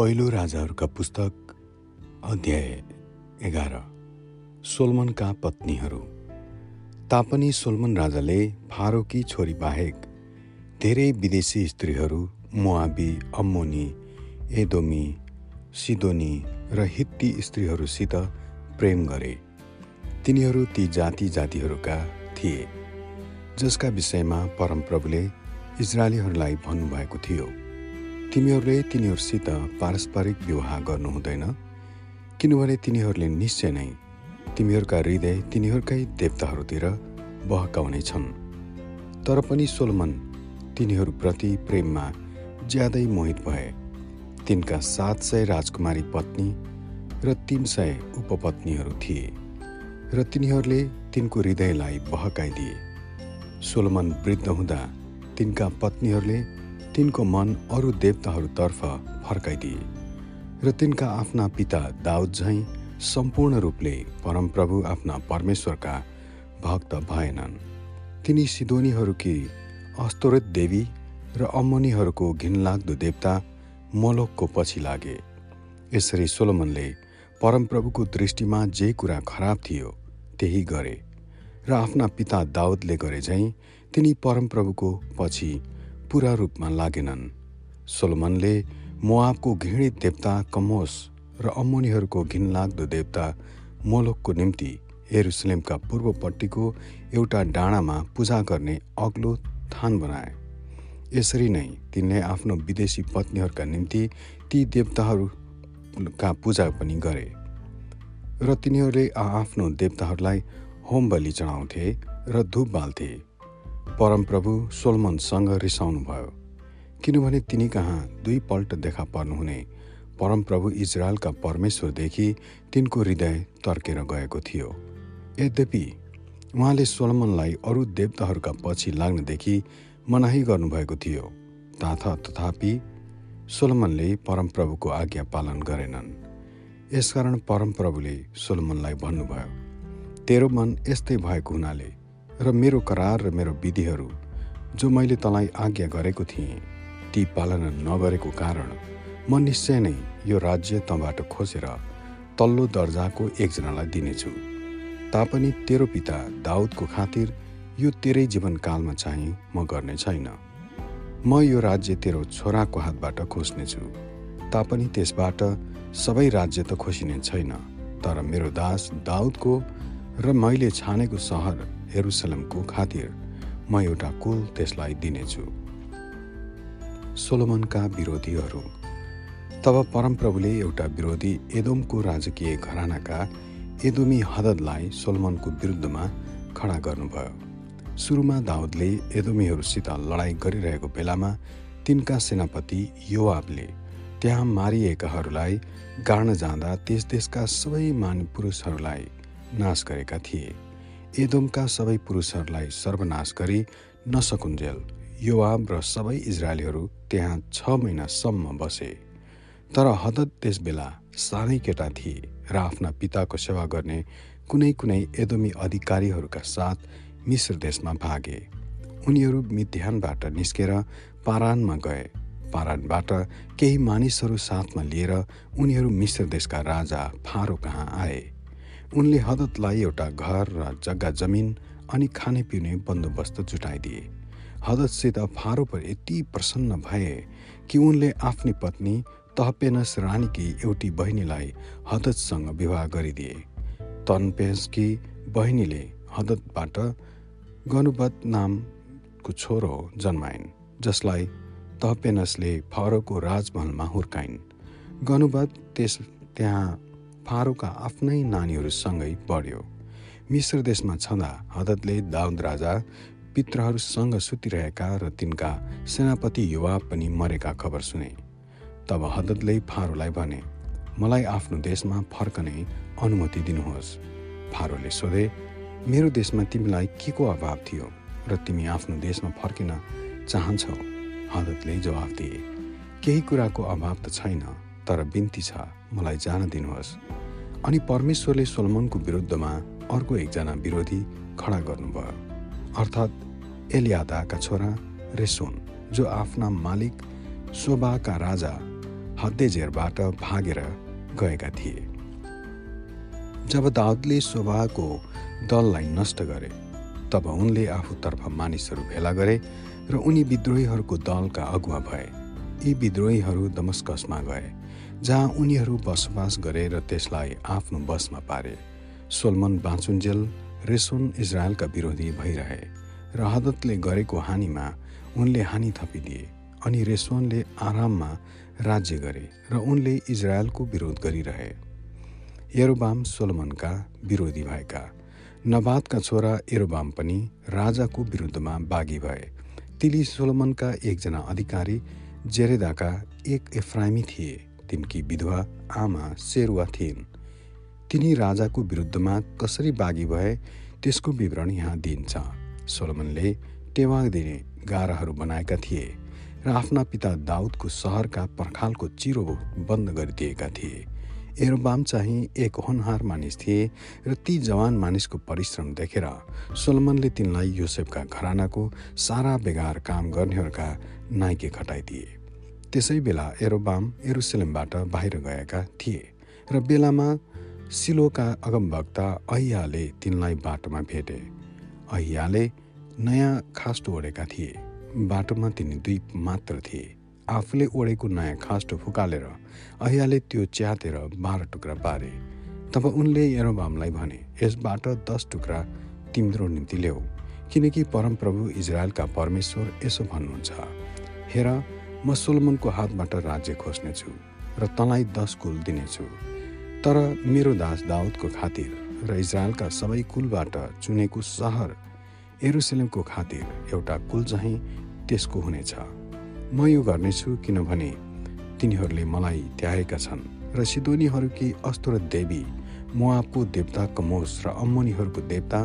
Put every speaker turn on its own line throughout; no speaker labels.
पहिलो राजाहरूका पुस्तक अध्याय एघार। सोलमनका पत्नीहरू। तापनि सोलमन राजाले फारोकी छोरी बाहेक धेरै विदेशी स्त्रीहरू मोआबी अम्मोनी एदोमी सिदोनी र हित्ती स्त्रीहरूसित प्रेम गरे। तिनीहरू ती जाति जातिहरूका थिए जसका विषयमा परमप्रभुले इजरायलीहरूलाई भन्नुभएको थियो। तिमीहरूले तिनीहरूसित पारस्परिक विवाह गर्नु हुँदैन किनभने तिनीहरूले निश्चय नै तिमीहरूका हृदय तिनीहरूकै देवताहरूतिर बहकाउने छन्। तर पनि सोलमन तिनीहरूप्रति प्रेममा ज्यादै मोहित भए। तिनका सात सय राजकुमारी पत्नी र तिन सय उपपत्नीहरू थिए र तिनीहरूले तिनको हृदयलाई बहकाइदिए। सोलमन वृद्ध हुँदा तिनका पत्नीहरूले तिनको मन अरू देवताहरूतर्फ फर्काइदिए र तिनका आफ्ना पिता दाउद झैँ सम्पूर्ण रूपले परमप्रभु आफ्ना परमेश्वरका भक्त भएनन्। तिनी सिदोनीहरूकी अस्तोरित देवी र अम्मनीहरूको घिनलाग्दो देवता मलोकको पछि लागे। यसरी सोलोमनले परमप्रभुको दृष्टिमा जे कुरा खराब थियो त्यही गरे। र आफ्ना पिता दाउदले गरे झैँ तिनी परमप्रभुको पछि पुरा रूपमा लागेनन्। सोलोमनले मोआबको घृणित देवता कमोस र अम्मोनीहरूको घिनलाग्दो देवता मोलोकको निम्ति एरुसलेमका पूर्वपट्टिको एउटा डाँडामा पूजा गर्ने अग्लो थान बनाए। यसरी नै तिनले आफ्नो विदेशी पत्नीहरूका निम्ति ती देवताहरूका पूजा पनि गरे र तिनीहरूले आफ्नो देवताहरूलाई होम बलि चढाउँथे र धुप बाल्थे। परमप्रभु सोलमनसँग रिसाउनुभयो। किनभने तिनी कहाँ दुईपल्ट देखा पर्नुहुने परमप्रभु इजरायलका परमेश्वरदेखि तिनको हृदय तर्केर गएको थियो। यद्यपि उहाँले सोलमनलाई अरू देवताहरूका पछि लाग्नदेखि मनाही गर्नुभएको थियो ताथ तथापि सोलमनले परमप्रभुको आज्ञा पालन गरेनन्। यसकारण परमप्रभुले सोलमनलाई भन्नुभयो तेरो मन यस्तै भएको हुनाले र मेरो करार र मेरो विधिहरू जो मैले तँलाई आज्ञा गरेको थिएँ ती पालना नगरेको कारण म निश्चय नै यो राज्य तँबाट खोसेर तल्लो दर्जाको एकजनालाई दिनेछु। तापनि तेरो पिता दाउदको खातिर यो तेरै जीवनकालमा चाहिँ म गर्ने छैन। म यो राज्य तेरो छोराको हातबाट खोज्नेछु। तापनि त्यसबाट सबै राज्य त खोसिने छैन तर मेरो दास दाउदको र मैले छानेको सहर हेरुसलमको खातिर म एउटा कुल त्यसलाई दिनेछु। सोलोमनका विरोधीहरू तब परमप्रभुले एउटा विरोधी एदोमको राजकीय घरानाका एदोमी हददलाई सोलोमनको विरुद्धमा खडा गर्नुभयो। सुरुमा दाउदले एदोमीहरूसित लडाइँ गरिरहेको बेलामा तिनका सेनापति योआबले त्यहाँ मारिएकाहरूलाई गाड्न जाँदा त्यस देशका सबै मान पुरुषहरूलाई नाश गरेका थिए। एदोमका सबै पुरुषहरूलाई सर्वनाश गरी नसकुन्जेल। योआब र सबै इजरायलीहरू त्यहाँ छ महिनासम्म बसे। तर हदत त्यस बेला सानै केटा थिए र आफ्ना पिताको सेवा गर्ने कुनै कुनै एदोमी अधिकारीहरूका साथ मिश्र देशमा भागे। उनीहरू मिध्यानबाट निस्केर पारानमा गए। पारानबाट केही मानिसहरू साथमा लिएर उनीहरू मिश्र देशका राजा फारो कहाँ आए। उनले हदतलाई एउटा घर र जग्गा जमिन अनि खाने पिउने बन्दोबस्त जुटाइदिए। हदतसित फारो पर यति प्रसन्न भए कि उनले आफ्नी पत्नी तहपेनस रानीकी एउटी बहिनीलाई हदतसँग विवाह गरिदिए। तनपेसकी बहिनीले हदतबाट गनुबत नामको छोरो जन्माइन् जसलाई तहपेनसले फारोको राजमहलमा हुर्काइन्। गनुबत त्यस त्यहाँ फारोका आफ्नै नानीहरूसँगै बढ्यो। मिश्र देशमा छँदा हदतले दाउद राजा पित्रहरूसँग सुतिरहेका र तिनका सेनापति युवा पनि मरेका खबर सुने। तब हदतले फारोलाई भने मलाई आफ्नो देशमा फर्कने अनुमति दिनुहोस्। फारोले सोधे मेरो देशमा तिमीलाई के को अभाव थियो र तिमी आफ्नो देशमा फर्किन चाहन्छौ? हदतले जवाफ दिए केही कुराको अभाव त छैन तर बिन्ती छ मलाई जान दिनुहोस्। अनि परमेश्वरले सोलमनको विरुद्धमा अर्को एकजना विरोधी खडा गर्नुभयो। अर्थात् एलियादाका छोरा रेसोन जो आफ्ना मालिक शोभाका राजा हद्देजेरबाट भागेर गएका थिए। जब दाउदले सोभाको दललाई नष्ट गरे तब उनले आफूतर्फ मानिसहरू भेला गरे र उनी विद्रोहीहरूको दलका अगुवा भए। यी विद्रोहीहरू दमस्कसमा गए। जहाँ उनीहरू बसोबास गरे र त्यसलाई आफ्नो बसमा पारे सोलमन बाँचुन्जेल रेसोन इजरायलका विरोधी भइरहे र हदतले गरेको हानिमा उनले हानि थपिदिए अनि रेसोनले आराममा राज्य गरे र उनले इजरायलको विरोध गरिरहे। एरोबाम सोलमनका विरोधी भएका नबादका छोरा एरोबाम पनि राजाको विरुद्धमा बागी भए। तिली सोलमनका एकजना अधिकारी जेरेदाका एक एफ्राइमी थिए। तिनकी विधवा आमा सेरुवा थिइन्। तिनी राजाको विरुद्धमा कसरी बागी भए त्यसको विवरण यहाँ दिइन्छ। सोलमनले टेवा दिने गाराहरू बनाएका थिए र आफ्ना पिता दाउदको सहरका पर्खालको चिरो बन्द गरिदिएका थिए। एरोबाम चाहिँ एक होनहार मानिस थिए र ती जवान मानिसको परिश्रम देखेर सोलमनले तिनलाई योसेफका घरानाको सारा बेगार काम गर्नेहरूका नाइके खटाइदिए। त्यसै बेला एरोबाम एरुसलेमबाट बाहिर गएका थिए र बेलामा सिलोका अगमभक्ता अहियाले तिनलाई बाटोमा भेटे। अहियाले नयाँ खास्टो ओढेका थिए। बाटोमा तिनी दुई मात्र थिए। आफूले ओढेको नयाँ खास्टो फुकालेर अहियाले त्यो च्यातेर बाह्र टुक्रा पारे तब उनले यरोबामलाई भने यसबाट दस टुक्रा तिम्रो निम्ति ल्याऊ किनकि परमप्रभु इजरायलका परमेश्वर यसो भन्नुहुन्छ। हेर म सोलमनको हातबाट राज्य खोज्नेछु र तँलाई दस कुल दिनेछु। तर मेरो दास दाउदको खातिर र इजरायलका सबै कुलबाट चुनेको सहर एरुसलेमको खातिर एउटा कुल चाहिँ त्यसको हुनेछ। म यो गर्नेछु किनभने तिनीहरूले मलाई त्यागेका छन् र सिदोनीहरूकी अस्त्र देवी मुआबको देवता कमोस र अम्मनीहरूको देवता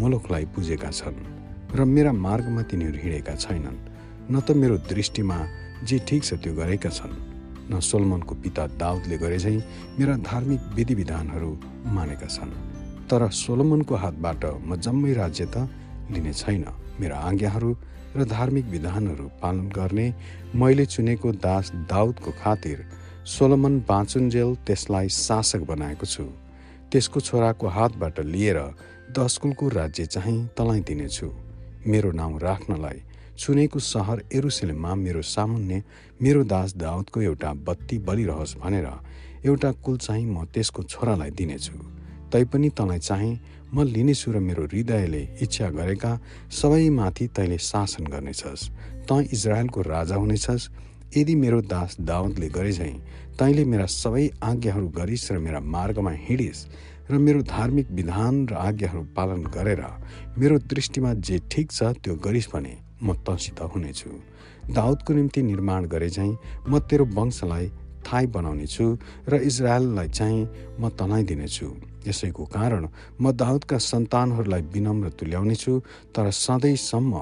मोलोकलाई पुजेका छन् र मेरा मार्गमा तिनीहरू हिँडेका छैनन्। न त मेरो दृष्टिमा जे ठिक छ त्यो गरेका छन्। न सोलमनको पिता दाउदले गरे झैँ मेरा धार्मिक विधिविधानहरू मानेका छन्। तर सोलमनको हातबाट म जम्मै राज्य त लिने छैन। मेरा आज्ञाहरू र धार्मिक विधानहरू पालन गर्ने मैले चुनेको दास दाउदको खातिर सोलोमन बाँचुन्जेल त्यसलाई शासक बनाएको छु। त्यसको छोराको हातबाट लिएर दसकुलको राज्य चाहिँ तँलाई दिनेछु। मेरो नाउँ राख्नलाई चुनेको सहर एरुसलेममा मेरो सामुन्ने मेरो दास दाउदको एउटा बत्ती बलिरहोस् भनेर एउटा कुल चाहिँ म त्यसको छोरालाई दिनेछु। तैपनि तँलाई चाहिँ म लिनेछु र मेरो हृदयले इच्छा गरेका सबैमाथि तैँले शासन गर्नेछस्। तँ इजरायलको राजा हुनेछस्। यदि मेरो दास दाउदले गरे झैँ तैँले मेरा सबै आज्ञाहरू गरिस् र मेरा मार्गमा हिँडिस् र मेरो धार्मिक विधान र आज्ञाहरू पालन गरेर मेरो दृष्टिमा जे ठिक छ त्यो गरिस् भने म तँसित हुनेछु। दाउदको निम्ति निर्माण गरे झैँ म तेरो वंशलाई थाई बनाउने छु र इजरायललाई चाहिँ म तनाइ दिनेछु। यसैको कारण म दाउदका सन्तानहरूलाई विनम्र तुल्याउने छु तर सधैँसम्म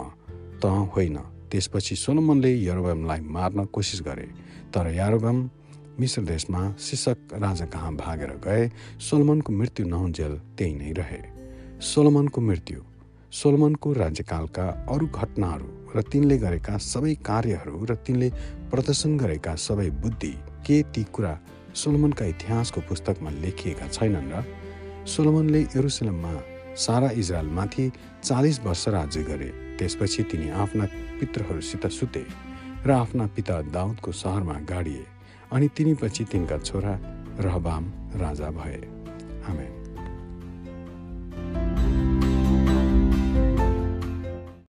त होइन। त्यसपछि सोलोमनले यरोबमलाई मार्न कोसिस गरे। तर यारोबम मिश्र देशमा शिषक राजा कहाँ भागेर गए सोलोमनको मृत्यु नहुन्जेल त्यही नै रहे। सोलोमनको मृत्यु सोलोमनको राज्यकालका अरू घटनाहरू र तिनले गरेका सबै कार्यहरू र तिनले प्रदर्शन गरेका सबै बुद्धि के ती कुरा सोलोमनका इतिहासको पुस्तकमा लेखिएका छैनन् र सोलोमनले यरुसलममा सारा इजरायलमाथि चालिस वर्ष राज्य गरे। त्यसपछि तिनी आफ्ना पितृहरूसित सुते र आफ्ना पिता दाउदको सहरमा गाडिए अनि तिनीपछि तिनका छोरा रहबाम राजा भए। आमेन।